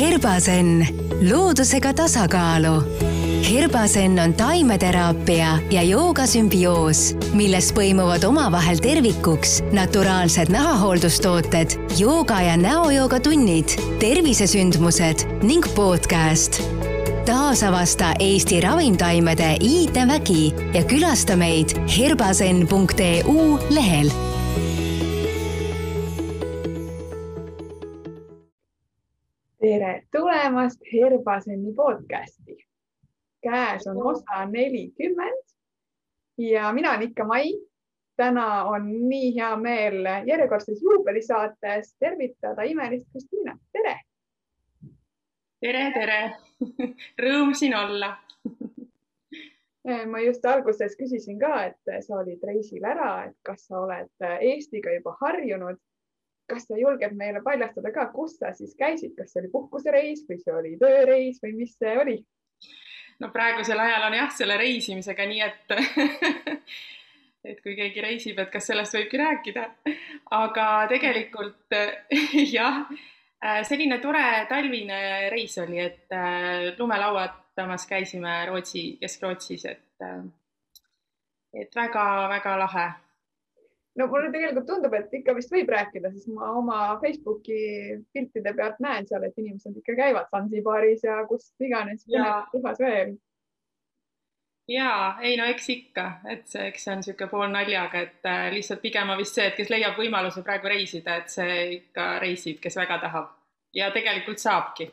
Herbasen, loodusega tasakaalu. Herbasen on taimeteraapia ja joogasümbioos, milles põimuvad omavahel tervikuks naturaalsed nahahooldustooted, jooga ja näojooga tunnid, tervisesündmused ning podcast. taasavasta Eesti ravimtaimede IT-vägi ja külasta meid herbasen.eu lehel tulemast Herbaseni podcasti. käes on osa nelikümmend ja mina olen ikka Mai. täna on nii hea meel järjekordses juubelisaates tervitada imelist Kristiina, tere. tere, tere. Rõõm siin olla ma just alguses küsisin ka, et sa olid reisil ära, et kas sa oled Eestiga juba harjunud kas sa julged meile paljastada ka, kus sa siis käisid, kas see oli puhkusereis või see oli tööreis või mis see oli? no praegusel ajal on jah, selle reisimisega nii, et et kui keegi reisib, et kas sellest võibki rääkida, aga tegelikult jah, selline tore talvine reis oli, et äh, lumelauatamas käisime Rootsi, Kesk-Rootsis, et äh, et väga-väga lahe no mulle tegelikult tundub, et ikka vist võib rääkida, sest ma oma Facebooki piltide pealt näen seal, et inimesed ikka käivad Zanzibaris ja kus iganes kohas veel. ja ei no eks ikka, et see, eks see on niisugune pool naljaga, et äh, lihtsalt pigem on vist see, et kes leiab võimaluse praegu reisida, et see ikka reisib, kes väga tahab ja tegelikult saabki.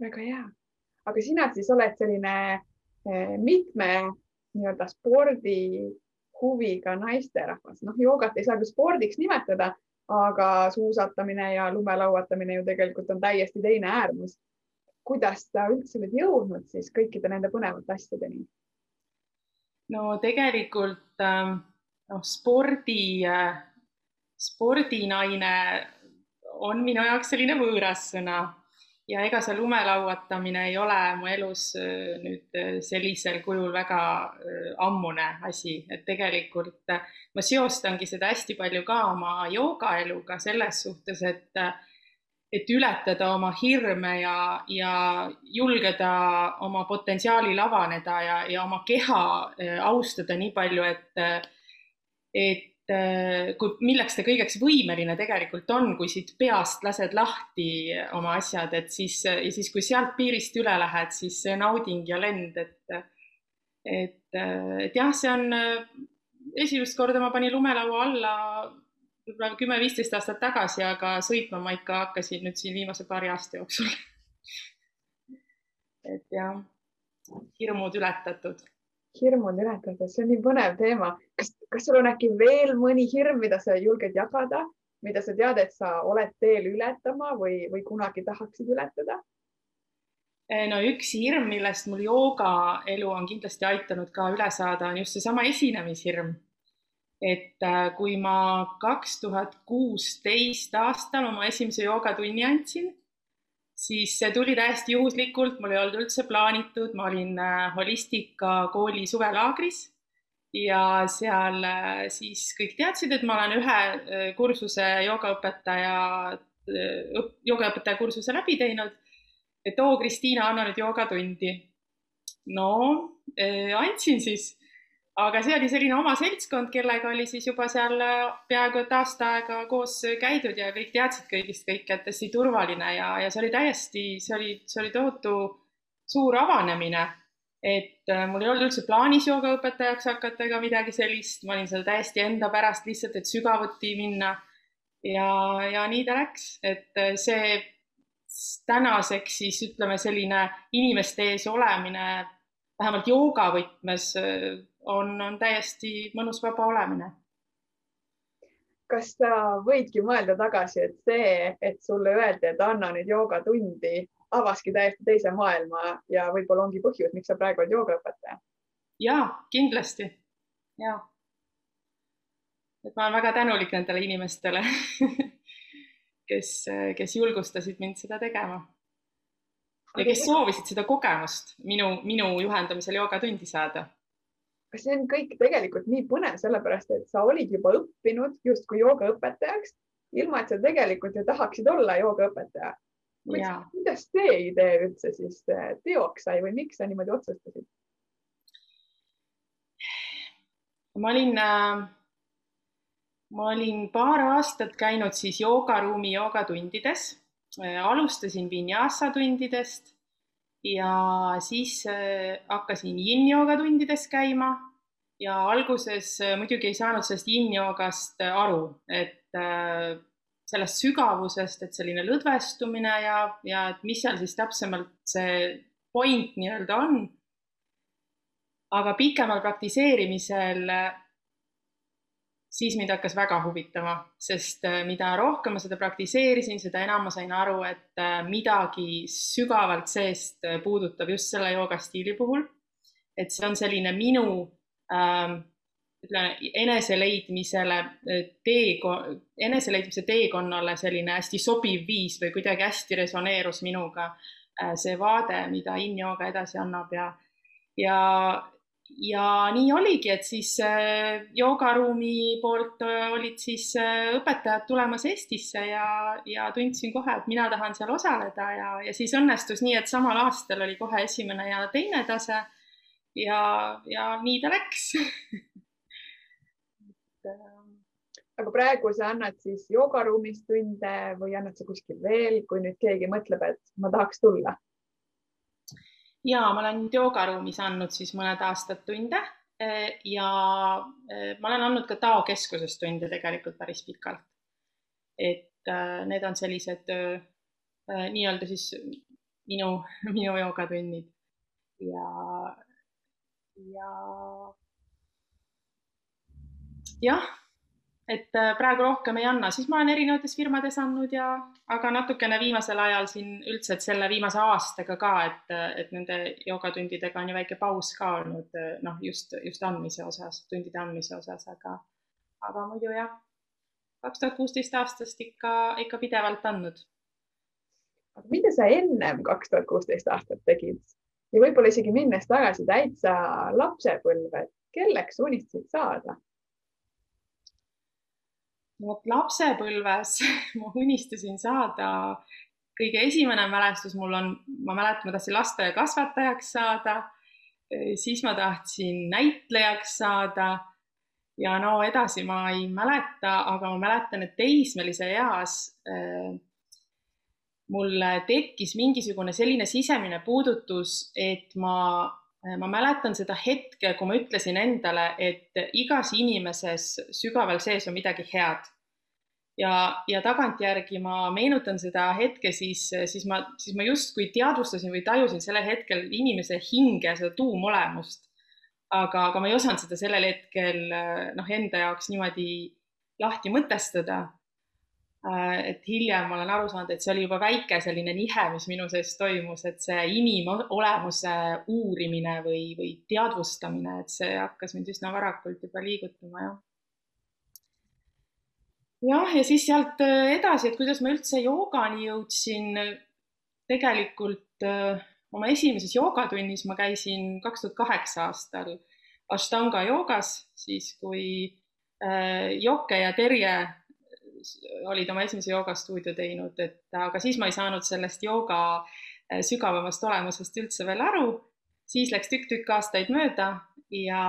väga hea, aga sina siis oled selline eh, mitme nii-öelda spordi huviga naisterahvas, noh, joogat ei saa küll spordiks nimetada, aga suusatamine ja lumelauatamine ju tegelikult on täiesti teine äärmus. kuidas sa üldse oled jõudnud siis kõikide nende põnevate asjadeni? no tegelikult ähm, noh, spordi, äh, spordinaine on minu jaoks selline võõras sõna ja ega see lumelauatamine ei ole mu elus äh, nüüd äh, sellisel kujul väga äh, ammune asi, et tegelikult ma seostangi seda hästi palju ka oma joogaeluga selles suhtes, et et ületada oma hirme ja, ja julgeda oma potentsiaalil avaneda ja, ja oma keha austada nii palju, et, et kui, milleks ta kõigeks võimeline tegelikult on, kui siit peast lased lahti oma asjad, et siis ja siis, kui sealt piirist üle lähed, siis see nauding ja lend, et et, et jah, see on esimest korda ma panin lumelaua alla võib-olla kümme-viisteist aastat tagasi, aga sõitma ma ikka hakkasin nüüd siin viimase paari aasta jooksul. Et jah, hirmud ületatud hirmud ületada, see on nii põnev teema. kas, kas sul on äkki veel mõni hirm, mida sa julged jagada, mida sa tead, et sa oled teel ületama või, või kunagi tahaksid ületada? Eh, no üks hirm, millest mul joogaelu on kindlasti aitanud ka üle saada, on just seesama esinemishirm. et äh, kui ma kaks tuhat kuusteist aastal oma esimese joogatunni andsin siis see tuli täiesti juhuslikult, mul ei olnud üldse plaanitud, ma olin äh, holistika kooli suvelaagris ja seal äh, siis kõik teadsid, et ma olen ühe äh, kursuse joogaõpetaja, joogaõpetaja kursuse läbi teinud. et oo, Kristiina, anna nüüd joogatundi. no andsin siis aga see oli selline oma seltskond, kellega oli siis juba seal äh, peaaegu et aasta aega koos käidud ja kõik teadsid kõigist kõike, et hästi turvaline ja, ja see oli täiesti, see oli, see oli tohutu suur avanemine. et äh, mul ei olnud üldse plaanis joogaõpetajaks hakata ega midagi sellist, ma olin seal täiesti enda pärast lihtsalt, et sügavuti minna. ja, ja nii ta läks, et äh, see tänaseks siis ütleme, selline inimeste ees olemine vähemalt jooga võtmes on, on täiesti mõnus vaba olemine. kas sa võidki mõelda tagasi, et see, et sulle öeldi, et anna nüüd joogatundi, avaski täiesti teise maailma ja võib-olla ongi põhjus, miks sa praegu oled joogaõpetaja? ja kindlasti ja. et ma olen väga tänulik nendele inimestele kes, kes julgustasid mind seda tegema ja kes soovisid seda kogemust minu, minu juhendamisel joogatundi saada kas see on kõik tegelikult nii põnev, sellepärast et sa olid juba õppinud justkui joogaõpetajaks, ilma et sa tegelikult ju tahaksid olla joogaõpetaja. kuidas see idee üldse siis äh, teoks sai või miks sa niimoodi otsustasid? ma olin äh, ma olin paar aastat käinud siis joogaruumi joogatundides, äh, alustasin vinyasa tundidest ja siis äh, hakkasin yin-jooga tundides käima ja alguses äh, muidugi ei saanud sellest yin-joogast aru, et sellest sügavusest, et selline lõdvestumine ja, ja et mis seal siis täpsemalt see point nii-öelda on. aga pikemal praktiseerimisel siis mind hakkas väga huvitama, sest äh, mida rohkem ma seda praktiseerisin, seda enam ma sain aru, et äh, midagi sügavalt seest äh, puudutab just selle joogastiili puhul. et see on selline minu ähm, ütleme eneseleidmisele tee, eneseleidmise teekonnale selline hästi sobiv viis või kuidagi hästi resoneerus minuga see vaade, mida in-jooga edasi annab ja, ja ja nii oligi, et siis äh, joogaruumi poolt äh, olid siis äh, õpetajad tulemas Eestisse ja, ja tundsin kohe, et mina tahan seal osaleda ja, ja siis õnnestus nii, et samal aastal oli kohe esimene ja teine tase. ja, ja nii ta läks aga praegu sa annad siis joogaruumis tunde või annad sa kuskil veel, kui nüüd keegi mõtleb, et ma tahaks tulla ja ma olen joogaruumis andnud siis mõned aastad tunde eh, ja eh, ma olen andnud ka Tao keskuses tunde tegelikult päris pikalt. et eh, need on sellised nii-öelda siis minu, minu joogatunnid ja, ja jah et äh, praegu rohkem ei anna, siis ma olen erinevates firmades andnud ja, aga natukene viimasel ajal siin üldse, et selle viimase aastaga ka, et, et nende joogatundidega on ju väike paus ka olnud, noh, just, just andmise osas, tundide andmise osas, aga, aga muidu jah, kaks tuhat kuusteist aastast ikka, ikka pidevalt andnud. mida sa ennem kaks tuhat kuusteist aastat tegid ja võib-olla isegi minnes tagasi täitsa lapsepõlve, kelleks unistasid saada? Vot lapsepõlves ma unistasin saada, kõige esimene mälestus mul on, ma mäletan, ma tahtsin lasteaiakasvatajaks saada, siis ma tahtsin näitlejaks saada ja no edasi ma ei mäleta, aga ma mäletan, et teismelise eas äh, mul tekkis mingisugune selline sisemine puudutus, et ma, ma mäletan seda hetke, kui ma ütlesin endale, et igas inimeses sügaval sees on midagi head ja, ja tagantjärgi ma meenutan seda hetke, siis, siis ma, siis ma justkui teadvustasin või tajusin sellel hetkel inimese hinge, seda tuumolemust. aga, aga ma ei osanud seda sellel hetkel noh, enda jaoks niimoodi lahti mõtestada. Et hiljem ma olen aru saanud, et see oli juba väike selline nihe, mis minu sees toimus, et see inimolemuse uurimine või, või teadvustamine, et see hakkas mind üsna varakult juba liigutama, jah jah, ja siis sealt äh, edasi, et kuidas ma üldse joogani jõudsin. tegelikult äh, oma esimeses joogatunnis ma käisin kaks tuhat kaheksa aastal Ashtanga joogas, siis kui äh, Jokke ja Terje olid oma esimese joogastuudio teinud, et aga siis ma ei saanud sellest jooga sügavamast olemusest üldse veel aru. siis läks tükk-tükk aastaid mööda ja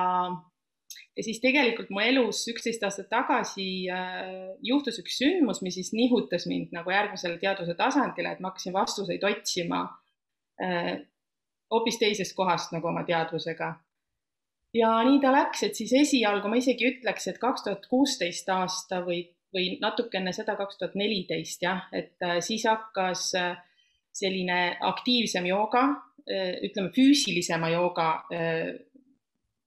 ja siis tegelikult mu elus üksteist aastat tagasi äh, juhtus üks sündmus, mis siis nihutas mind nagu järgmisele teadvuse tasandile, et ma hakkasin vastuseid otsima äh, hoopis teisest kohast nagu oma teadvusega. ja nii ta läks, et siis esialgu ma isegi ütleks, et kaks tuhat kuusteist aasta või, või natuke enne seda kaks tuhat neliteist jah, et äh, siis hakkas äh, selline aktiivsem jooga, äh, ütleme füüsilisema jooga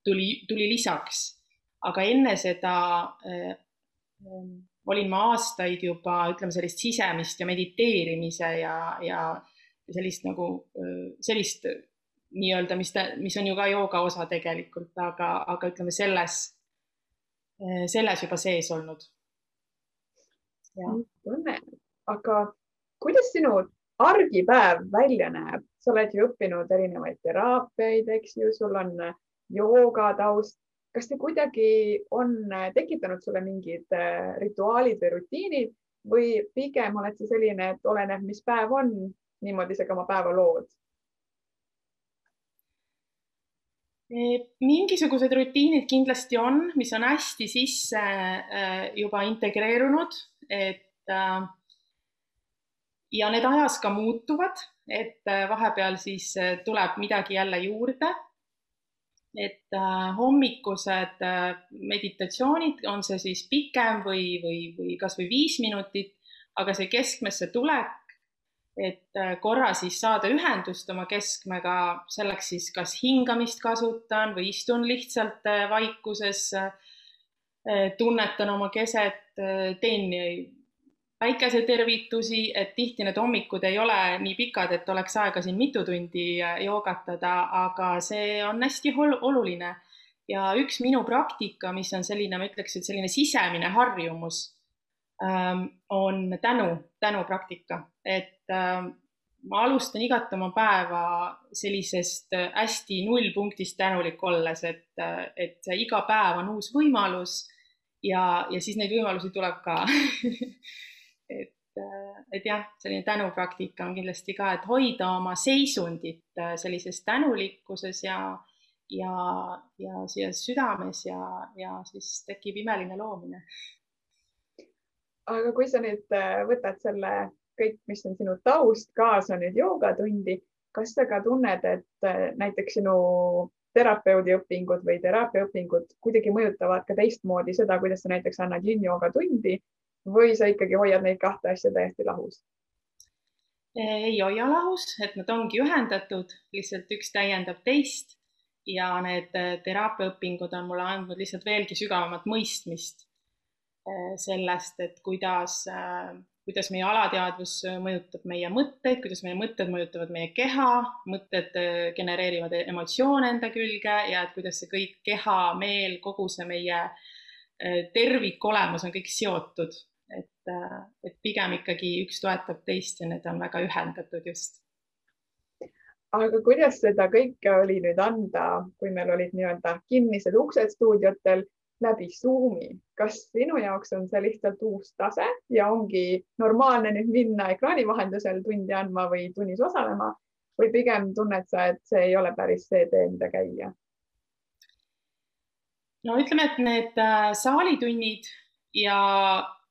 tuli, tuli lisaks aga enne seda äh, olin ma aastaid juba, ütleme sellist sisemist ja mediteerimise ja, ja sellist nagu, sellist nii-öelda, mis mis on ju ka jooga osa tegelikult, aga, aga ütleme selles, selles juba sees olnud. Aga kuidas sinu argipäev välja näeb, sa oled ju õppinud erinevaid teraapiaid, eks ju, sul on jooga taust. Kas see kuidagi on äh, tekitanud sulle mingid äh, rituaalid või rutiinid, või pigem oled sa selline, et oleneb, mis päev on, niimoodi sa ka oma päeva lood? mingisugused rutiinid kindlasti on, mis on hästi sisse äh, juba integreerunud, et äh, ja need ajas ka muutuvad, et äh, vahepeal siis tuleb midagi jälle juurde. et hommikused meditatsioonid, on see siis pikem või, või, või kasvõi viis minutit, aga see keskmesse tulek et äh, korra siis saada ühendust oma keskmega, selleks siis kas hingamist kasutan või istun lihtsalt äh, vaikuses, äh, tunnetan oma keset, teen päikesetervitusi, et tihti need hommikud ei ole nii pikad, et oleks aega siin mitu tundi joogatada, aga see on hästi oluline. ja üks minu praktika, mis on selline, ma ütleks, et selline sisemine harjumus Ähm, on tänu, tänupraktika, et ähm, ma alustan igat oma päeva sellisest äh, hästi nullpunktist tänulik olles, et, äh, et iga päev on uus võimalus ja, ja siis neid võimalusi tuleb ka et, äh, et jah, selline tänupraktika on kindlasti ka, et hoida oma seisundit sellises tänulikkuses ja, ja, ja siia südames ja, ja siis tekib imeline loomine. Aga kui sa nüüd äh, võtad selle kõik, mis on sinu taust kaasa nüüd joogatundi, kas sa ka tunned, et äh, näiteks sinu terapeudi õpingud või teraapiaõpingud kuidagi mõjutavad ka teistmoodi seda, kuidas sa näiteks annad yin-jooga tundi või sa ikkagi hoiad neid kahte asja täiesti lahus? ei hoia lahus, et nad ongi ühendatud, lihtsalt üks täiendab teist ja need äh, teraapiaõpingud on mulle andnud lihtsalt veelgi sügavamat mõistmist Eh, sellest, et kuidas, eh, kuidas meie alateadvus mõjutab meie mõtteid, kuidas meie mõtted mõjutavad meie keha, mõtted eh, genereerivad emotsioone enda külge ja et kuidas see kõik keha, meel, kogu see meie tervikolemus on kõik seotud, et, et pigem ikkagi üks toetab teist ja need on väga ühendatud just. Aga kuidas seda kõike oli nüüd anda, kui meil olid nii-öelda kinnised uksed stuudiotel läbi Zoomi. kas sinu jaoks on see lihtsalt uus tase ja ongi normaalne nüüd minna ekraani vahendusel tundi andma või tunnis osalema või pigem tunned sa, et see ei ole päris see tee, mida käia? no ütleme, et need äh, saalitunnid ja,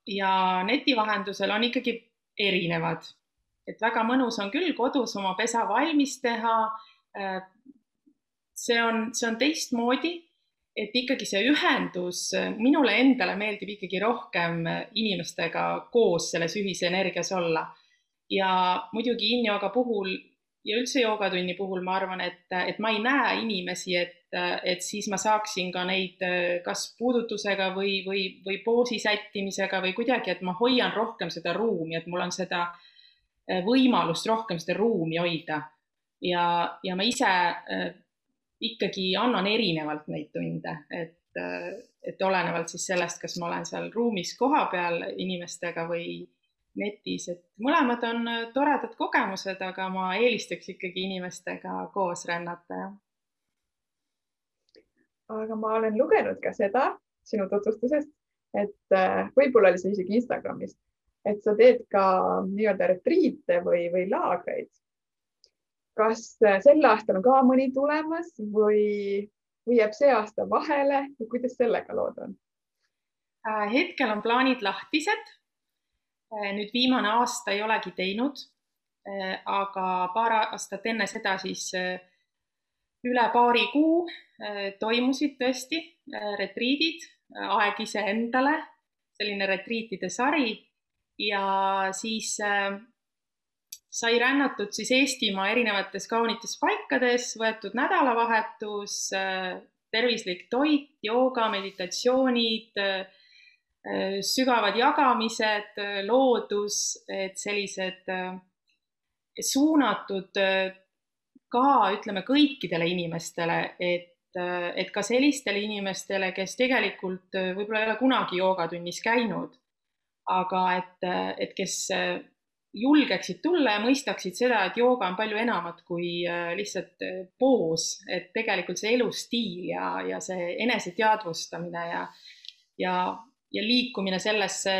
ja neti vahendusel on ikkagi erinevad, et väga mõnus on küll kodus oma pesa valmis teha. Äh, see on, see on teistmoodi et ikkagi see ühendus, minule endale meeldib ikkagi rohkem inimestega koos selles ühise energias olla. ja muidugi in-jooga puhul ja üldse joogatunni puhul ma arvan, et, et ma ei näe inimesi, et, et siis ma saaksin ka neid kas puudutusega või, või, või poosi sättimisega või kuidagi, et ma hoian rohkem seda ruumi, et mul on seda võimalust rohkem seda ruumi hoida. ja, ja ma ise ikkagi annan erinevalt neid tunde, et, et olenevalt siis sellest, kas ma olen seal ruumis kohapeal inimestega või netis, et mõlemad on toredad kogemused, aga ma eelistaks ikkagi inimestega koos rännata, aga ma olen lugenud ka seda sinu tutvustusest, et võib-olla oli see isegi Instagramis, et sa teed ka nii-öelda retriite või, või laagreid kas äh, sel aastal on ka mõni tulemas või, või jääb see aasta vahele ja kuidas sellega lood on? Äh, hetkel on plaanid lahtised. Äh, nüüd viimane aasta ei olegi teinud, aga paar aastat enne seda siis üle paari kuu toimusid tõesti retriidid, aeg iseendale, selline retriitide sari ja siis sai rännatud siis Eestimaa erinevates kaunites paikades, võetud nädalavahetus, tervislik toit, jooga, meditatsioonid, sügavad jagamised, loodus, et sellised suunatud ka ütleme kõikidele inimestele, et, et ka sellistele inimestele, kes tegelikult võib-olla ei ole kunagi joogatunnis käinud, aga et, et kes julgeksid tulla ja mõistaksid seda, et jooga on palju enamat kui äh, lihtsalt äh, poos, et tegelikult see elustiil ja, ja see eneseteadvustamine ja, ja, ja liikumine sellesse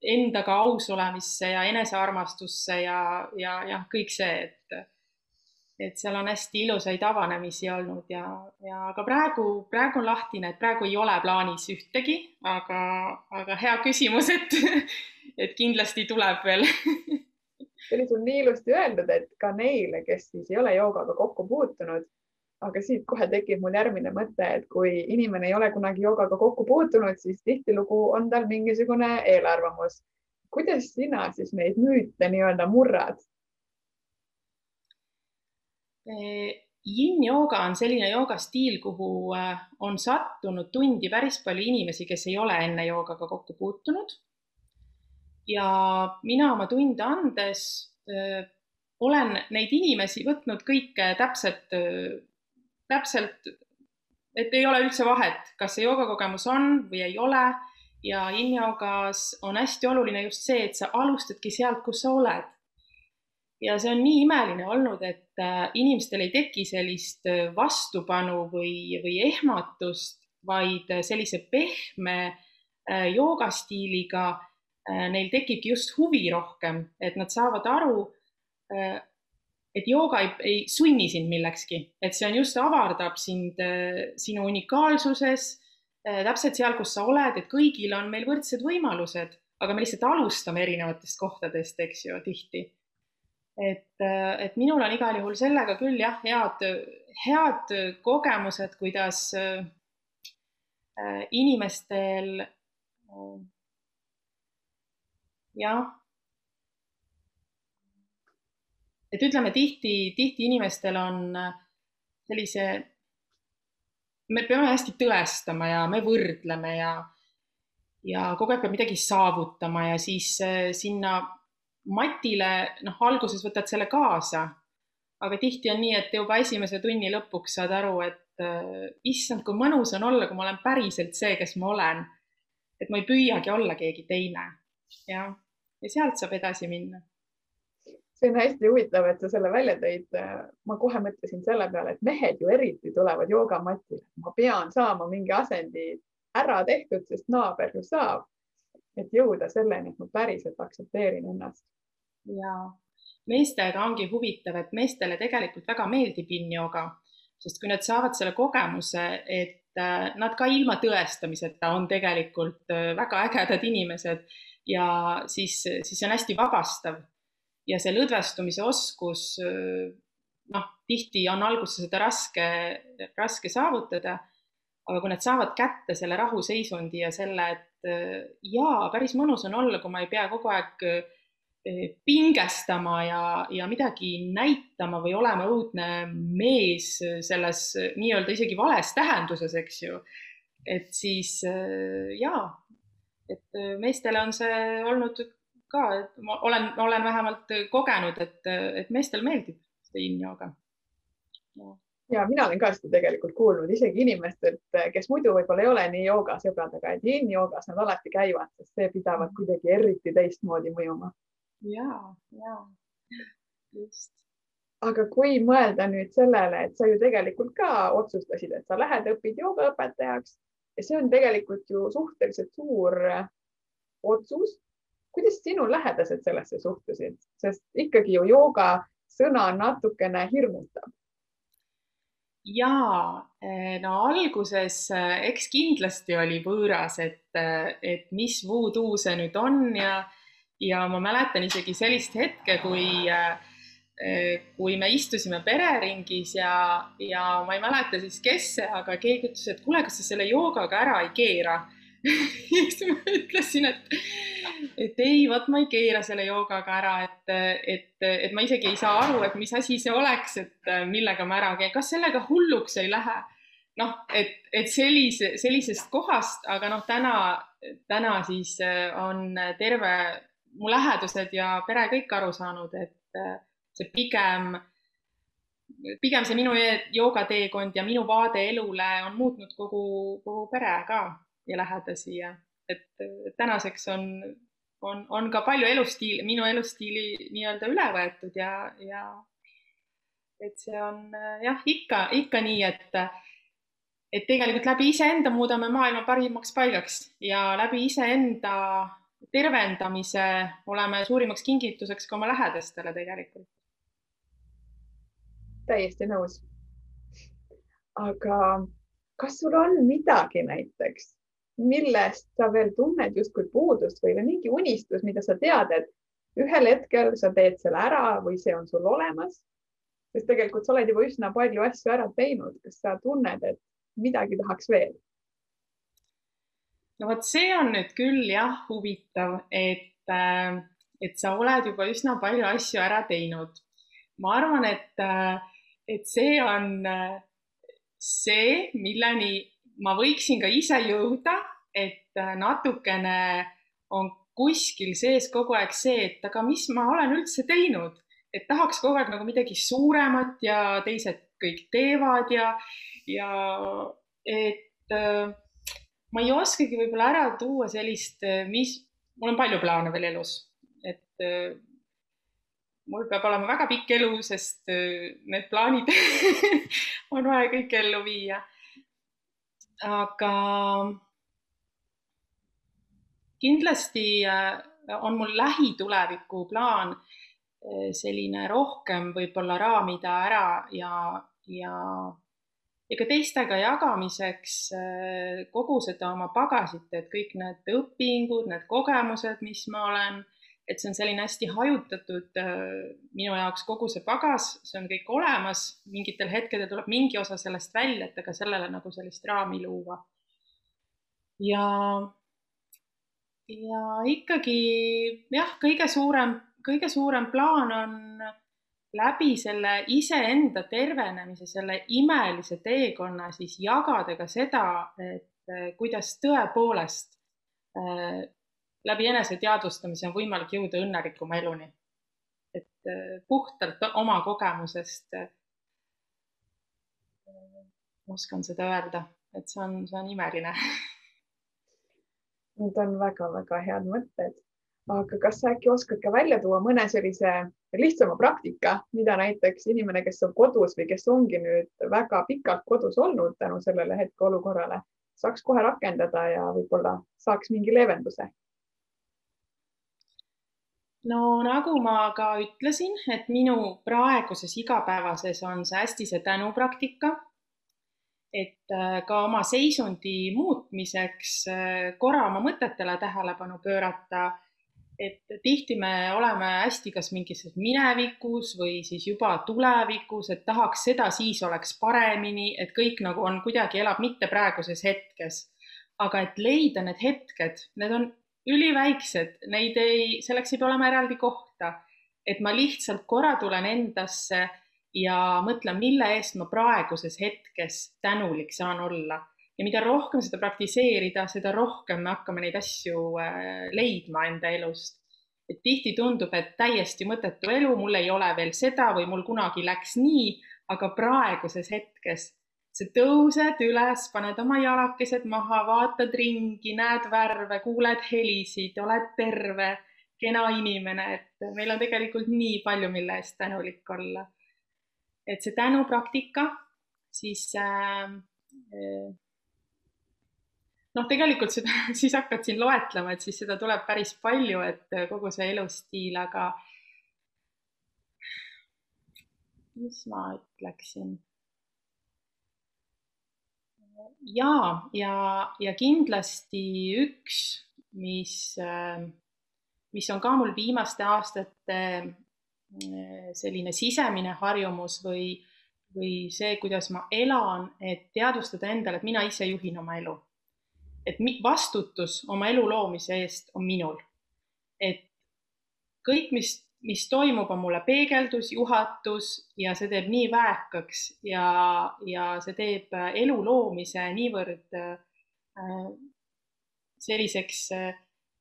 endaga aus olemisse ja enesearmastusse ja, ja jah, kõik see, et et seal on hästi ilusaid avanemisi olnud ja, ja aga praegu, praegu on lahtine, et praegu ei ole plaanis ühtegi, aga, aga hea küsimus, et, et kindlasti tuleb veel oli sul nii ilusti öeldud, et ka neile, kes siis ei ole joogaga kokku puutunud, aga siit kohe tekib mul järgmine mõte, et kui inimene ei ole kunagi joogaga kokku puutunud, siis tihtilugu on tal mingisugune eelarvamus. kuidas sina siis neid müüte nii-öelda murrad? Yin-jooga on selline joogastiil, kuhu äh, on sattunud tundi päris palju inimesi, kes ei ole enne joogaga kokku puutunud. Ja mina oma tunde andes öö, olen neid inimesi võtnud kõike täpselt, täpselt, et ei ole üldse vahet, kas see joogakogemus on või ei ole. ja yin-joogas on hästi oluline just see, et sa alustadki sealt, kus sa oled ja see on nii imeline olnud, et äh, inimestel ei teki sellist äh, vastupanu või, või ehmatust, vaid äh, sellise pehme joogastiiliga neil tekibki just huvi rohkem, et nad saavad aru, et jooga ei, ei sunni sind millekski, et see on just avardab sind sinu unikaalsuses, täpselt seal, kus sa oled, et kõigil on meil võrdsed võimalused, aga me lihtsalt alustame erinevatest kohtadest, eks ju, tihti. Et, et minul on igal juhul sellega küll jah, head, head kogemused, kuidas äh, inimestel jah, et ütleme tihti, tihti inimestel on sellise, me peame hästi tõestama ja me võrdleme ja ja kogu aeg peab midagi saavutama ja siis äh, sinna matile, noh, alguses võtad selle kaasa, aga tihti on nii, et juba esimese tunni lõpuks saad aru, et äh, issand, kui mõnus on olla, kui ma olen päriselt see, kes ma olen. et ma ei püüagi olla keegi teine. jah, ja sealt saab edasi minna see on hästi huvitav, et sa selle välja tõid. ma kohe mõtlesin selle peale, et mehed ju eriti tulevad joogamatile, ma pean saama mingi asendi ära tehtud, sest naaber ju saab. et jõuda selleni, et ma päriselt aktsepteerin ennast ja meestega ongi huvitav, et meestele tegelikult väga meeldib yin-yoga, sest kui nad saavad selle kogemuse, et äh, nad ka ilma tõestamiseta on tegelikult äh, väga ägedad inimesed ja siis, siis see on hästi vabastav. ja see lõdvestumise oskus, noh, tihti on alguses seda raske, raske saavutada. aga kui nad saavad kätte selle rahuseisundi ja selle, et jaa, päris mõnus on olla, kui ma ei pea kogu aeg Eh, pingestama ja, ja midagi näitama või olema õudne mees selles nii-öelda isegi vales tähenduses, eks ju. et siis eh, jaa, et meestele on see olnud ka, et ma olen, olen vähemalt kogenud, et, et meestel meeldib see yin-jooga. ja mina olen ka seda tegelikult kuulnud isegi inimestelt, kes muidu võib-olla ei ole nii joogasõbrad, aga et yin-joogas nad alati käivad, sest see pidavat kuidagi eriti teistmoodi mõjuma ja, ja just. aga kui mõelda nüüd sellele, et sa ju tegelikult ka otsustasid, et sa lähed, õpid joogaõpetajaks ja see on tegelikult ju suhteliselt suur äh, otsus. kuidas sinu lähedased sellesse suhtusid, sest ikkagi ju jooga sõna natukene hirmutab jaa, eh, no alguses eh, eks kindlasti oli võõras, et, et mis voodoo see nüüd on ja ja ma mäletan isegi sellist hetke, kui, äh, kui me istusime pereringis ja, ja ma ei mäleta siis, kes see, aga keegi ütles, et kuule, kas sa selle joogaga ära ei keera siis ma ütlesin, et, et ei, vot ma ei keera selle joogaga ära, et, et, et ma isegi ei saa aru, et mis asi see oleks, et millega ma ära käin, kas sellega hulluks ei lähe. noh, et, et sellise, sellisest kohast, aga noh, täna, täna siis on terve mu lähedased ja pere kõik aru saanud, et äh, see pigem, pigem see minu joogateekond ja minu vaade elule on muutnud kogu, kogu pere ka ja lähedasi ja et tänaseks on, on, on ka palju elustiili, minu elustiili nii-öelda üle võetud ja, ja et see on jah, ikka, ikka nii, et et tegelikult läbi iseenda muudame maailma parimaks paigaks ja läbi iseenda tervendamise oleme suurimaks kingituseks ka oma lähedastele tegelikult. Täiesti nõus. aga kas sul on midagi näiteks, millest sa veel tunned justkui puudust või mingi unistus, mida sa tead, et ühel hetkel sa teed selle ära või see on sul olemas? sest tegelikult sa oled juba üsna palju asju ära teinud, kas sa tunned, et midagi tahaks veel? no vot, see on nüüd küll jah huvitav, et, äh, et sa oled juba üsna palju asju ära teinud. ma arvan, et, äh, et see on äh, see, milleni ma võiksin ka ise jõuda, et natukene on kuskil sees kogu aeg see, et aga mis ma olen üldse teinud, et tahaks kogu aeg nagu midagi suuremat ja teised kõik teevad ja, ja et äh, ma ei oskagi võib-olla ära tuua sellist, äh, mis, mul on palju plaane veel elus, et äh, mul peab olema väga pikk elu, sest äh, need plaanid on vaja kõik ellu viia. aga kindlasti on mul lähituleviku plaan selline rohkem võib-olla raamida ära ja, ja ja ka teistega jagamiseks äh, kogu seda oma pagasit, et kõik need õpingud, need kogemused, mis ma olen, et see on selline hästi hajutatud äh, minu jaoks kogu see pagas, see on kõik olemas, mingitel hetkedel tuleb mingi osa sellest välja, et aga sellele nagu sellist raami luua. ja, ja ikkagi jah, kõige suurem, kõige suurem plaan on läbi selle iseenda tervenemise, selle imelise teekonna siis jagada ka seda, et eh, kuidas tõepoolest äh, läbi eneseteadvustamise on võimalik jõuda õnnelikuma eluni. et äh, puhtalt oma kogemusest äh, oskan seda öelda, et see on, see on imeline Need on väga-väga head mõtted aga kas sa äkki oskad ka välja tuua mõne sellise lihtsama praktika, mida näiteks inimene, kes on kodus või kes ongi nüüd väga pikalt kodus olnud tänu sellele hetkeolukorrale, saaks kohe rakendada ja võib-olla saaks mingi leevenduse? No nagu ma ka ütlesin, et minu praeguses igapäevases on see hästi see tänupraktika. et äh, ka oma seisundi muutmiseks äh, korra oma mõtetele tähelepanu pöörata et tihti me oleme hästi kas mingis minevikus või siis juba tulevikus, et tahaks seda, siis oleks paremini, et kõik nagu on kuidagi elab mitte praeguses hetkes. aga et leida need hetked, need on üliväiksed, neid ei, selleks ei pea olema eraldi kohta. et ma lihtsalt korra tulen endasse ja mõtlen, mille eest ma praeguses hetkes tänulik saan olla ja mida rohkem seda praktiseerida, seda rohkem me hakkame neid asju äh, leidma enda elust. et tihti tundub, et täiesti mõttetu elu, mul ei ole veel seda või mul kunagi läks nii, aga praeguses hetkes sa tõused üles, paned oma jalakesed maha, vaatad ringi, näed värve, kuuled helisid, oled terve, kena inimene, et meil on tegelikult nii palju, mille eest tänulik olla. et see tänupraktika, siis äh, noh, tegelikult seda siis hakkad siin loetlema, et siis seda tuleb päris palju, et kogu see elustiil, aga mis ma ütleksin? Ja, ja, ja kindlasti üks, mis, mis on ka mul viimaste aastate selline sisemine harjumus või, või see, kuidas ma elan, et teadvustada endale, et mina ise juhin oma elu et vastutus oma elu loomise eest on minul. et kõik, mis, mis toimub, on mulle peegeldus, juhatus ja see teeb nii väekaks ja, ja see teeb äh, elu loomise niivõrd äh, selliseks äh,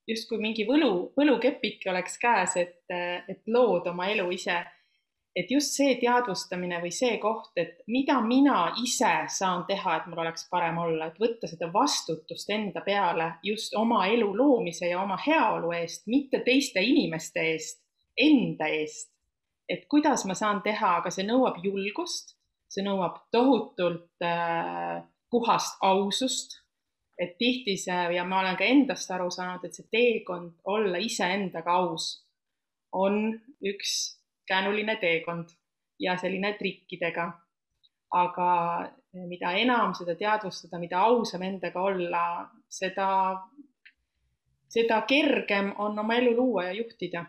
justkui mingi võlu, võlukepike oleks käes, et, äh, et lood oma elu ise. Et just see teadvustamine või see koht, et mida mina ise saan teha, et mul oleks parem olla, et võtta seda vastutust enda peale just oma elu loomise ja oma heaolu eest, mitte teiste inimeste eest, enda eest. et kuidas ma saan teha, aga see nõuab julgust, see nõuab tohutult äh, puhast ausust et tihti see ja ma olen ka endast aru saanud, et see teekond olla iseendaga aus on üks käänuline teekond ja selline trikkidega. aga mida enam seda teadvustada, mida ausam endaga olla, seda, seda kergem on oma elu luua ja juhtida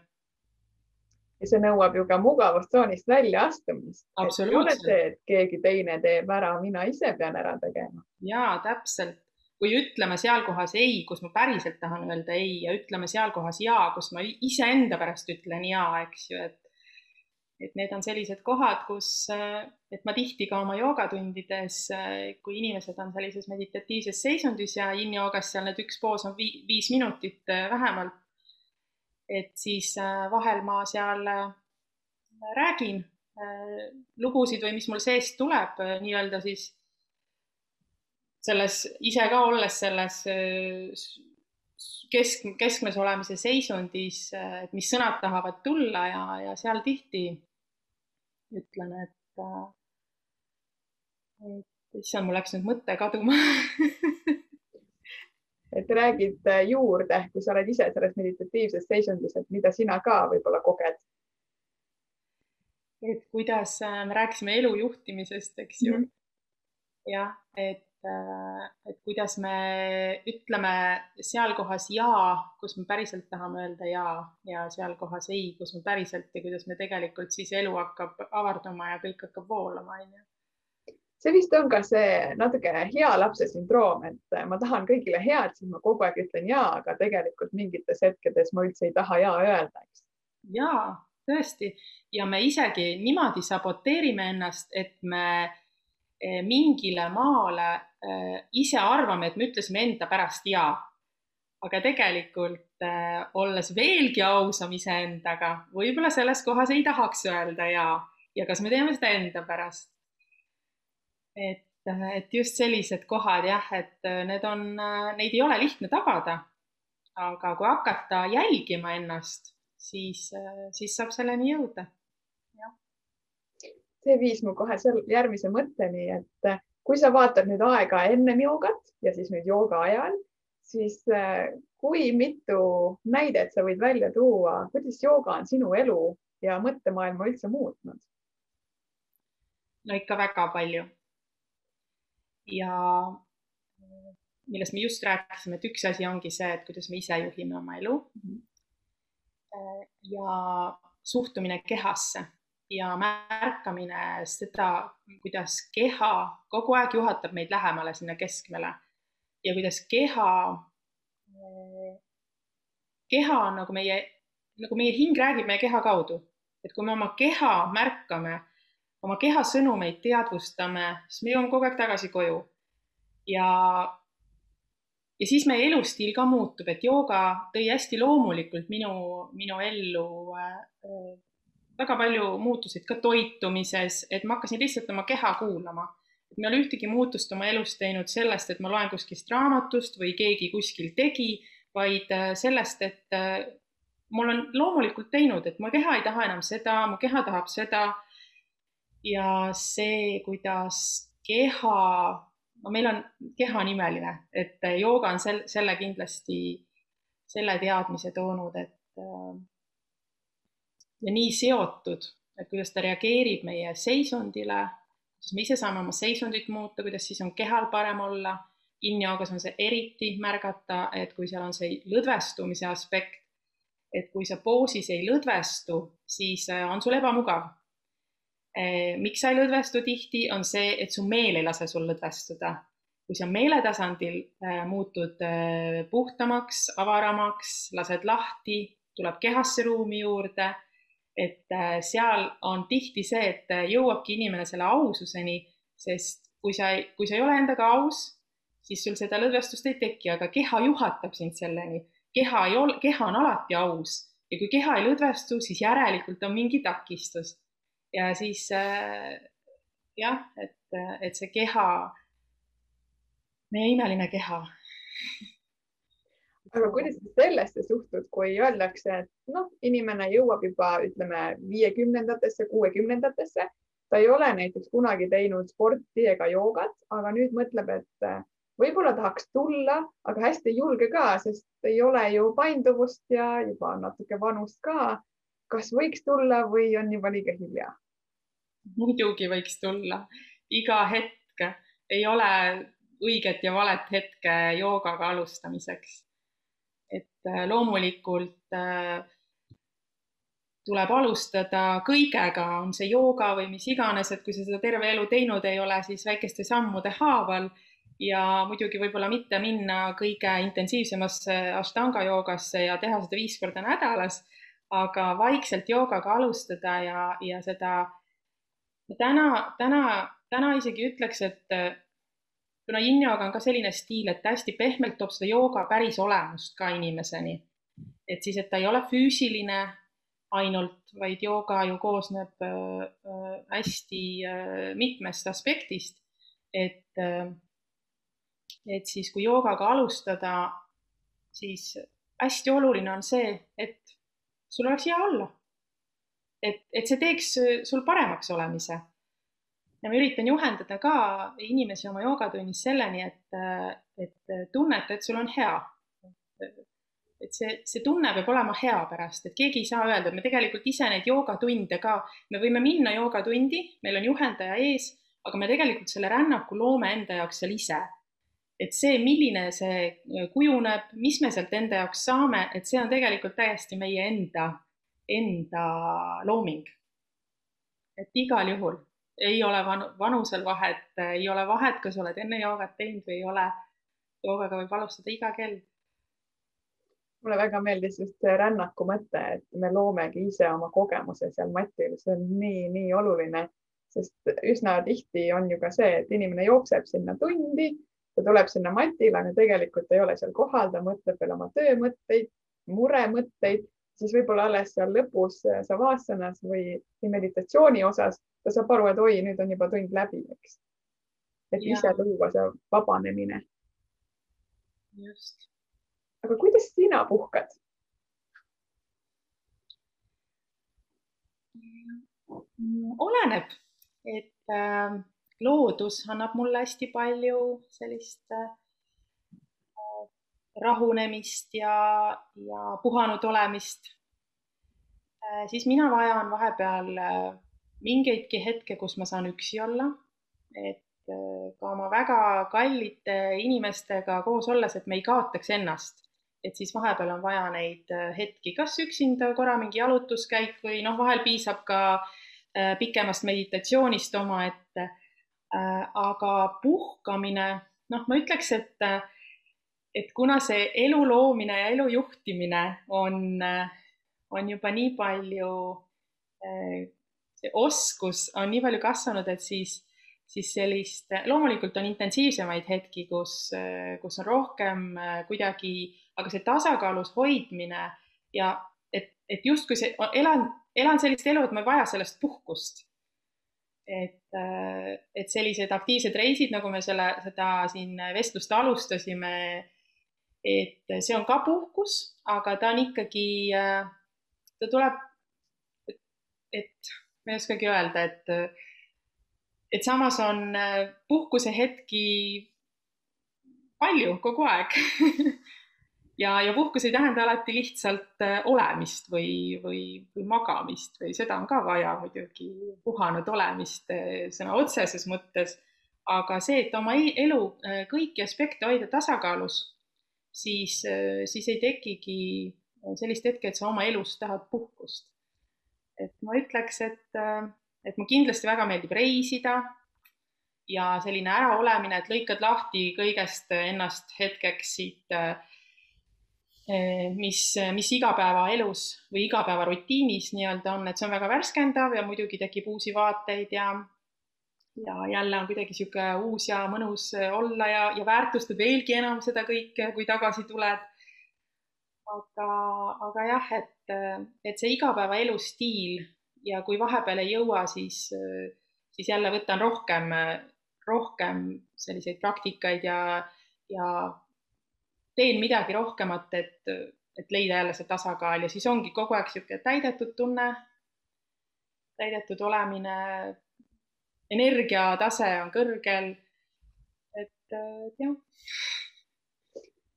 ja see nõuab ju ka mugavustsoonist väljaastumist. ei ole see, et keegi teine teeb ära, mina ise pean ära tegema. ja täpselt, kui ütleme seal kohas ei, kus ma päriselt tahan öelda ei ja ütleme seal kohas ja, kus ma iseenda pärast ütlen ja, eks ju, et et need on sellised kohad, kus, et ma tihti ka oma joogatundides, kui inimesed on sellises meditatiivses seisundis ja yin-joogas seal need üks poos on viis minutit vähemalt, et siis äh, vahel ma seal äh, räägin äh, lugusid või mis mul seest tuleb nii-öelda siis selles, ise ka olles selles kesk, keskmes olemise seisundis, et mis sõnad tahavad tulla ja, ja seal tihti ütlen, et, et issand, mul läks nüüd mõte kaduma et räägid äh, juurde, kui sa oled ise selles meditatiivses seisundis, et mida sina ka võib-olla koged? et kuidas äh, me rääkisime elu juhtimisest, eks ju mm. -hmm. jah, et, äh, et kuidas me ütleme seal kohas ja, kus me päriselt tahame öelda ja, ja seal kohas ei, kus me päriselt ja kuidas me tegelikult siis elu hakkab avarduma ja kõik hakkab voolama, onju see vist on ka see natuke hea lapse sündroom, et ma tahan kõigile head, siis ma kogu aeg ütlen ja, aga tegelikult mingites hetkedes ma üldse ei taha ja öelda, eks. ja tõesti ja me isegi niimoodi saboteerime ennast, et me eh, mingile maale eh, ise arvame, et me ütlesime enda pärast ja. aga tegelikult olles veelgi ausam iseendaga, võib-olla selles kohas ei tahaks öelda ja, ja kas me teeme seda enda pärast et, et just sellised kohad jah, et need on, neid ei ole lihtne tabada. aga kui hakata jälgima ennast, siis, siis saab selleni jõuda. see viis mu kohe seal järgmise mõtteni, et kui sa vaatad nüüd aega ennem joogat ja siis nüüd jooga ajal, siis kui mitu näidet sa võid välja tuua, kuidas jooga on sinu elu ja mõttemaailma üldse muutnud? no ikka väga palju ja millest me just rääkisime, et üks asi ongi see, et kuidas me ise juhime oma elu. ja suhtumine kehasse ja märkamine seda, kuidas keha kogu aeg juhatab meid lähemale sinna keskmele. Ja kuidas keha, keha on nagu meie, nagu meie hing räägib meie keha kaudu, et kui me oma keha märkame oma keha sõnumeid teadvustame, siis me jõuame kogu aeg tagasi koju. ja, ja siis meie elustiil ka muutub, et jooga tõi hästi loomulikult minu, minu ellu äh, väga palju muutuseid ka toitumises, et ma hakkasin lihtsalt oma keha kuulama. et ma ei ole ühtegi muutust oma elus teinud sellest, et ma loen kuskilt raamatust või keegi kuskil tegi, vaid äh, sellest, et äh, mul on loomulikult teinud, et mu keha ei taha enam seda, mu keha tahab seda ja see, kuidas keha, no meil on kehanimeline, et jooga on sel, selle kindlasti, selle teadmise toonud, et äh, ja nii seotud, et kuidas ta reageerib meie seisundile, kuidas me ise saame oma seisundit muuta, kuidas siis on kehal parem olla. In-joogas on see eriti märgata, et kui seal on see lõdvestumise aspekt, et kui sa poosis ei lõdvestu, siis äh, on sul ebamugav Eh, miks sa ei lõdvestu tihti, on see, et su meel ei lase sul lõdvestuda. kui sa meeletasandil eh, muutud eh, puhtamaks, avaramaks, lased lahti, tuleb kehasse ruumi juurde, et seal on tihti see, et jõuabki inimene selle aususeni, sest kui sa, kui sa ei ole endaga aus, siis sul seda lõdvestust ei teki, aga keha juhatab sind selleni. keha ei ole, keha on alati aus ja kui keha ei lõdvestu, siis järelikult on mingi takistus ja siis äh, jah, et, et see keha, meie imeline keha. aga kuidas sa sellesse suhtud, kui öeldakse, et noh, inimene jõuab juba ütleme viiekümnendatesse, kuuekümnendatesse, ta ei ole näiteks kunagi teinud sporti ega joogat, aga nüüd mõtleb, et võib-olla tahaks tulla, aga hästi ei julge ka, sest ei ole ju painduvust ja juba natuke vanust ka. Kas võiks tulla või on juba liiga hilja? muidugi võiks tulla, iga hetk ei ole õiget ja valet hetke joogaga alustamiseks. et äh, loomulikult äh, tuleb alustada kõigega, on see jooga või mis iganes, et kui sa seda terve elu teinud ei ole, siis väikeste sammude haaval ja muidugi võib-olla mitte minna kõige intensiivsemasse ashtanga joogasse ja teha seda viis korda nädalas, aga vaikselt joogaga alustada ja, ja seda täna, täna, täna isegi ütleks, et kuna yin-yoga on ka selline stiil, et hästi pehmelt toob seda jooga päris olemust ka inimeseni. et siis, et ta ei ole füüsiline ainult, vaid jooga ju koosneb äh, äh, hästi äh, mitmest aspektist. et, et siis, kui joogaga alustada, siis hästi oluline on see, et sul oleks hea olla. et, et see teeks sul paremaks olemise. ja ma üritan juhendada ka inimesi oma joogatunnis selleni, et, et tunneta, et sul on hea et see, see tunne peab olema hea pärast, et keegi ei saa öelda, et me tegelikult ise neid joogatunde ka, me võime minna joogatundi, meil on juhendaja ees, aga me tegelikult selle rännaku loome enda jaoks seal ise. Et see, milline see kujuneb, mis me sealt enda jaoks saame, et see on tegelikult täiesti meie enda, enda looming. et igal juhul ei ole van vanusel vahet, ei ole vahet, kas oled enne joogat teinud või ei ole. joogaga võib alustada iga kell mulle väga meeldis just see rännaku mõte, et me loomegi ise oma kogemuse seal matil, see on nii, nii oluline, sest üsna tihti on ju ka see, et inimene jookseb sinna tundi, ta tuleb sinna matile, aga tegelikult ei ole seal kohal, ta mõtleb veel oma töömõtteid, muremõtteid, siis võib-olla alles seal lõpus savaasanas või meditatsiooni osas ta saab aru, et oi, nüüd on juba tund läbi, eks. et ja. ise luua see vabanemine. just aga kuidas sina puhkad? oleneb, et äh, loodus annab mulle hästi palju sellist äh, rahunemist ja, ja puhanud olemist äh,. siis mina vajan vahepeal äh, mingeidki hetke, kus ma saan üksi olla, et ka oma väga kallite inimestega koos olles, et me ei kaotaks ennast et siis vahepeal on vaja neid hetki, kas üksinda korra mingi jalutuskäik või noh, vahel piisab ka pikemast meditatsioonist omaette. Äh, aga puhkamine, noh, ma ütleks, et, et kuna see elu loomine ja elu juhtimine on, on juba nii palju, see oskus on nii palju kasvanud, et siis siis sellist, loomulikult on intensiivsemaid hetki, kus, kus on rohkem kuidagi aga see tasakaalus hoidmine ja et, et justkui see, elan, elan sellist elu, et ma ei vaja sellest puhkust. Et, et sellised aktiivsed reisid, nagu me selle, seda siin vestlust alustasime, et see on ka puhkus, aga ta on ikkagi, ta tuleb, et ma ei oskagi öelda, et, et samas on puhkusehetki palju kogu aeg ja, ja puhkus ei tähenda alati lihtsalt äh, olemist või, või, või magamist või seda on ka vaja muidugi, puhanud olemist äh, sõna otseses mõttes. aga see, et oma elu äh, kõiki aspekte hoida tasakaalus, siis, siis ei tekigi sellist hetke, et sa oma elus tahad puhkust. et ma ütleks, et, et mulle kindlasti väga meeldib reisida ja selline äraolemine, et lõikad lahti kõigest ennast hetkeks siit äh, mis, mis igapäevaelus või igapäevarutiinis nii-öelda on, et see on väga värskendav ja muidugi tekib uusi vaateid ja ja jälle on kuidagi niisugune uus ja mõnus olla ja, ja väärtustad veelgi enam seda kõike, kui tagasi tuled. aga, aga jah, et, et see igapäevaelu stiil ja kui vahepeal ei jõua, siis, siis jälle võtan rohkem, rohkem selliseid praktikaid ja, ja teen midagi rohkemat, et, et leida jälle see tasakaal ja siis ongi kogu aeg niisugune täidetud tunne, täidetud olemine, energiatase on kõrgel. et jah.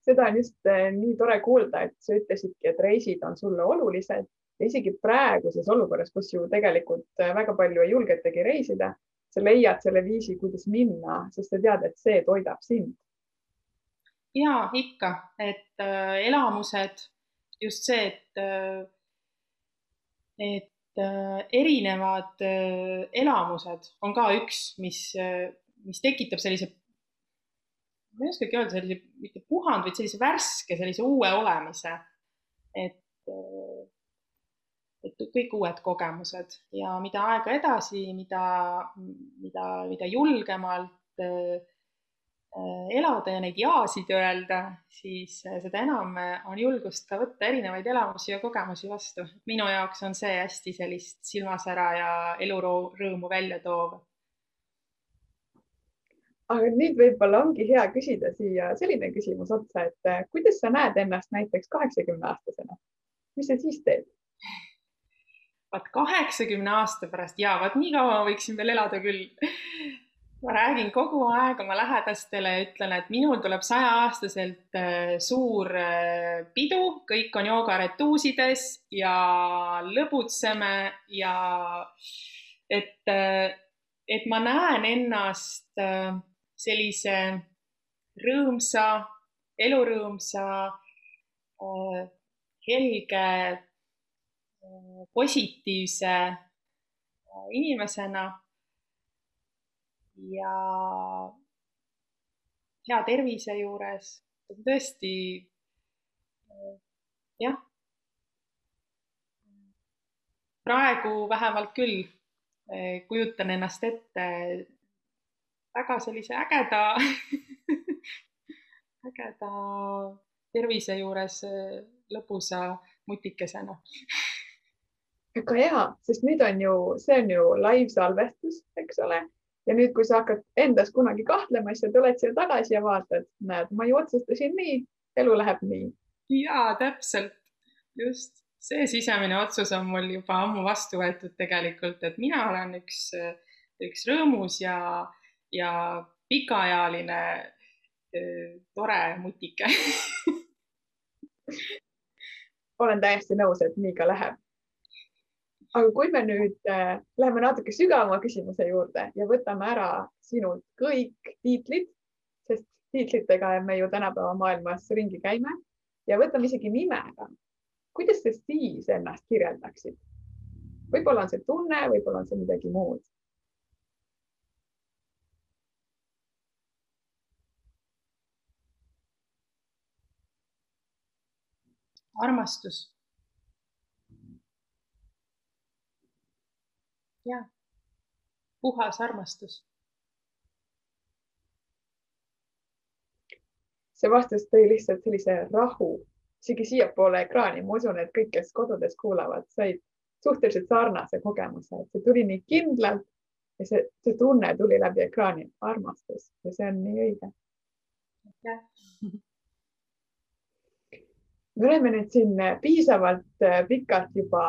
seda on just eh, nii tore kuulda, et sa ütlesidki, et reisid on sulle olulised ja isegi praeguses olukorras, kus ju tegelikult eh, väga palju ei julgetagi reisida, sa leiad selle viisi, kuidas minna, sest sa tead, et see toidab sind. Ja ikka, et äh, elamused, just see, et äh, et äh, erinevad äh, elamused on ka üks, mis äh,, mis tekitab sellise, ma ei oskagi öelda, sellise mitte puhand, vaid sellise värske, sellise uue olemise. et, äh, et kõik uued kogemused ja mida aega edasi, mida, mida, mida julgemalt Äh, elada ja neid jaasid öelda, siis äh, seda enam äh, on julgust ka võtta erinevaid elamusi ja kogemusi vastu. minu jaoks on see hästi sellist silmasära ja elurõõmu välja toov. aga nüüd võib-olla ongi hea küsida siia selline küsimus otsa, et kuidas sa näed ennast näiteks kaheksakümne aastasena? mis sa siis teed? vaat kaheksakümne aasta pärast ja vaat nii kaua võiksin veel elada küll ma räägin kogu aeg oma lähedastele ja ütlen, et minul tuleb saja-aastaselt äh, suur äh, pidu, kõik on joogaretuusides ja lõbutseme ja et, äh, et ma näen ennast sellise rõõmsa, elurõõmsa, helge, positiivse inimesena ja hea tervise juures, tõesti jah, praegu vähemalt küll eh, kujutan ennast ette väga sellise ägeda ägeda tervise juures eh, lõbusa mutikesena. väga hea, sest nüüd on ju, see on ju live-salvestus, eks ole ja nüüd, kui sa hakkad endas kunagi kahtlema, siis sa tuled siia tagasi ja vaatad, näed, ma ju otsustasin nii, elu läheb nii. ja täpselt, just. See sisemine otsus on mul juba ammu vastu võetud tegelikult, et mina olen üks, üks rõõmus ja, ja pikaajaline tore mutike. Olen täiesti nõus, et nii ka läheb aga kui me nüüd äh, läheme natuke sügavama küsimuse juurde ja võtame ära sinult kõik tiitlid, sest tiitlitega me ju tänapäeva maailmas ringi käime ja võtame isegi nimega. kuidas sa siis ennast kirjeldaksid? võib-olla on see tunne, võib-olla on see midagi muud. armastus jah, puhas armastus. see vastus tõi lihtsalt sellise rahu isegi siiapoole ekraani, ma usun, et kõik, kes kodudes kuulavad, said suhteliselt sarnase kogemuse, et see tuli nii kindlalt ja see, see tunne tuli läbi ekraani, armastus. Ja see on nii õige. me oleme nüüd siin piisavalt pikalt juba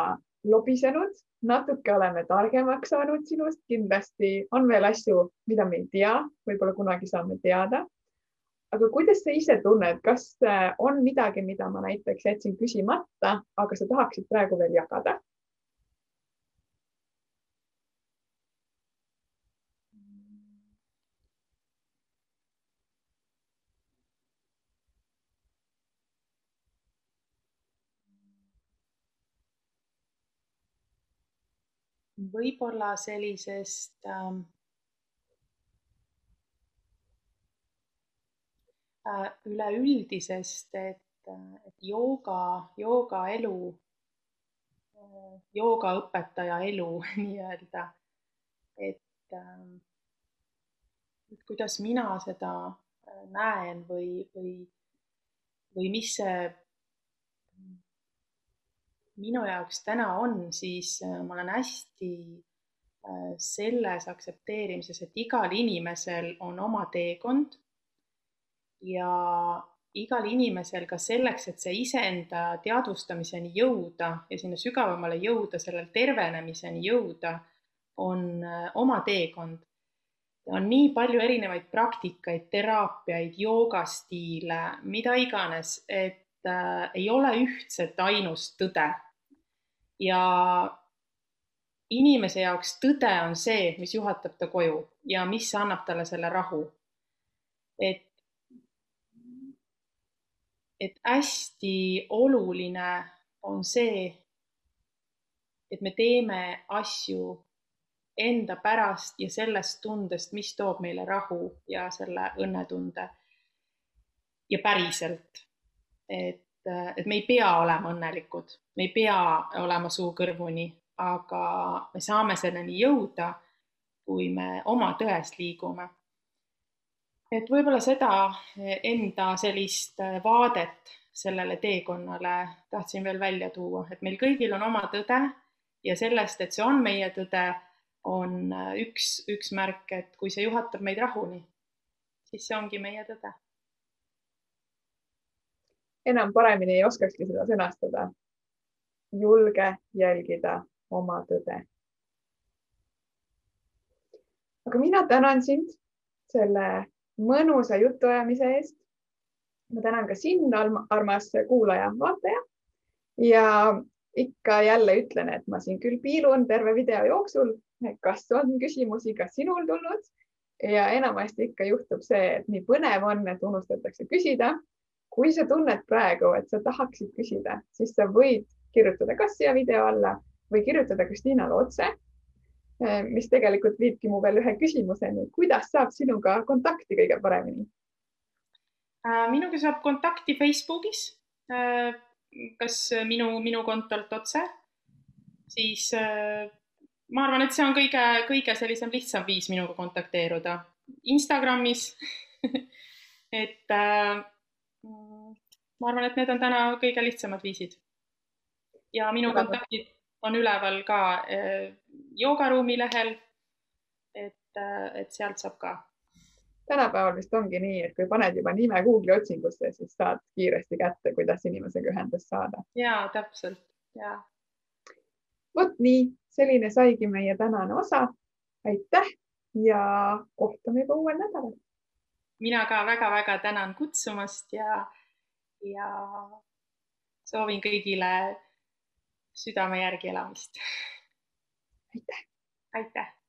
lobisenud natuke oleme targemaks saanud sinust, kindlasti on veel asju, mida me ei tea, võib-olla kunagi saame teada. aga kuidas sa ise tunned, kas äh, on midagi, mida ma näiteks jätsin küsimata, aga sa tahaksid praegu veel jagada? Võib-olla sellisest ähm, äh, üleüldisest, et, et jooga, joogaelu, äh, joogaõpetaja elu nii-öelda, et, ähm, et kuidas mina seda äh, näen või, või, või mis see minu jaoks täna on, siis äh, ma olen hästi äh, selles aktsepteerimises, et igal inimesel on oma teekond ja igal inimesel ka selleks, et see iseenda teadvustamiseni jõuda ja sinna sügavamale jõuda, sellel tervenemiseni jõuda, on äh, oma teekond. on nii palju erinevaid praktikaid, teraapiaid, joogastiile, mida iganes, et äh, ei ole ühtset ainust tõde. Ja inimese jaoks tõde on see, mis juhatab ta koju ja mis annab talle selle rahu. et, et hästi oluline on see, et me teeme asju enda pärast ja sellest tundest, mis toob meile rahu ja selle õnnetunde. ja päriselt, et, et me ei pea olema õnnelikud, me ei pea olema suu kõrvuni, aga me saame selleni jõuda, kui me oma tõest liigume. et võib-olla seda enda sellist vaadet sellele teekonnale tahtsin veel välja tuua, et meil kõigil on oma tõde ja sellest, et see on meie tõde on üks, üks märk, et kui see juhatab meid rahuni, siis see ongi meie tõde. Enam paremini ei oskakski seda sõnastada. julge jälgida oma tõde. aga mina tänan sind selle mõnusa jutuajamise eest. ma tänan ka sind, armas kuulaja, vaataja ja ikka jälle ütlen, et ma siin küll piilun terve video jooksul kas on küsimusi ka sinul tulnud ja enamasti ikka juhtub see, et nii põnev on, et unustatakse küsida. Kui sa tunned praegu, et sa tahaksid küsida, siis sa võid kirjutada kas siia video alla või kirjutada Kristiinale otse, eh, mis tegelikult viibki mu veel ühe küsimuseni, kuidas saab sinuga kontakti kõige paremini? Äh, minuga saab kontakti Facebookis, äh, kas minu, minu kontolt otse, siis äh, ma arvan, et see on kõige, kõige sellisem lihtsam viis minuga kontakteeruda. Instagramis et äh, ma arvan, et need on täna kõige lihtsamad viisid. ja minu kontaktid on üleval ka äh, joogaruumi lehel. et äh,, et sealt saab ka. tänapäeval vist ongi nii, et kui paned juba nime Google'i otsingusse, siis saad kiiresti kätte, kuidas inimesega ühendust saada. ja täpselt ja. vot nii selline saigi meie tänane osa. aitäh ja kohtume juba uuel nädalal. Mina ka väga-väga tänan kutsumast ja, ja soovin kõigile südame järgi elamist. aitäh. aitäh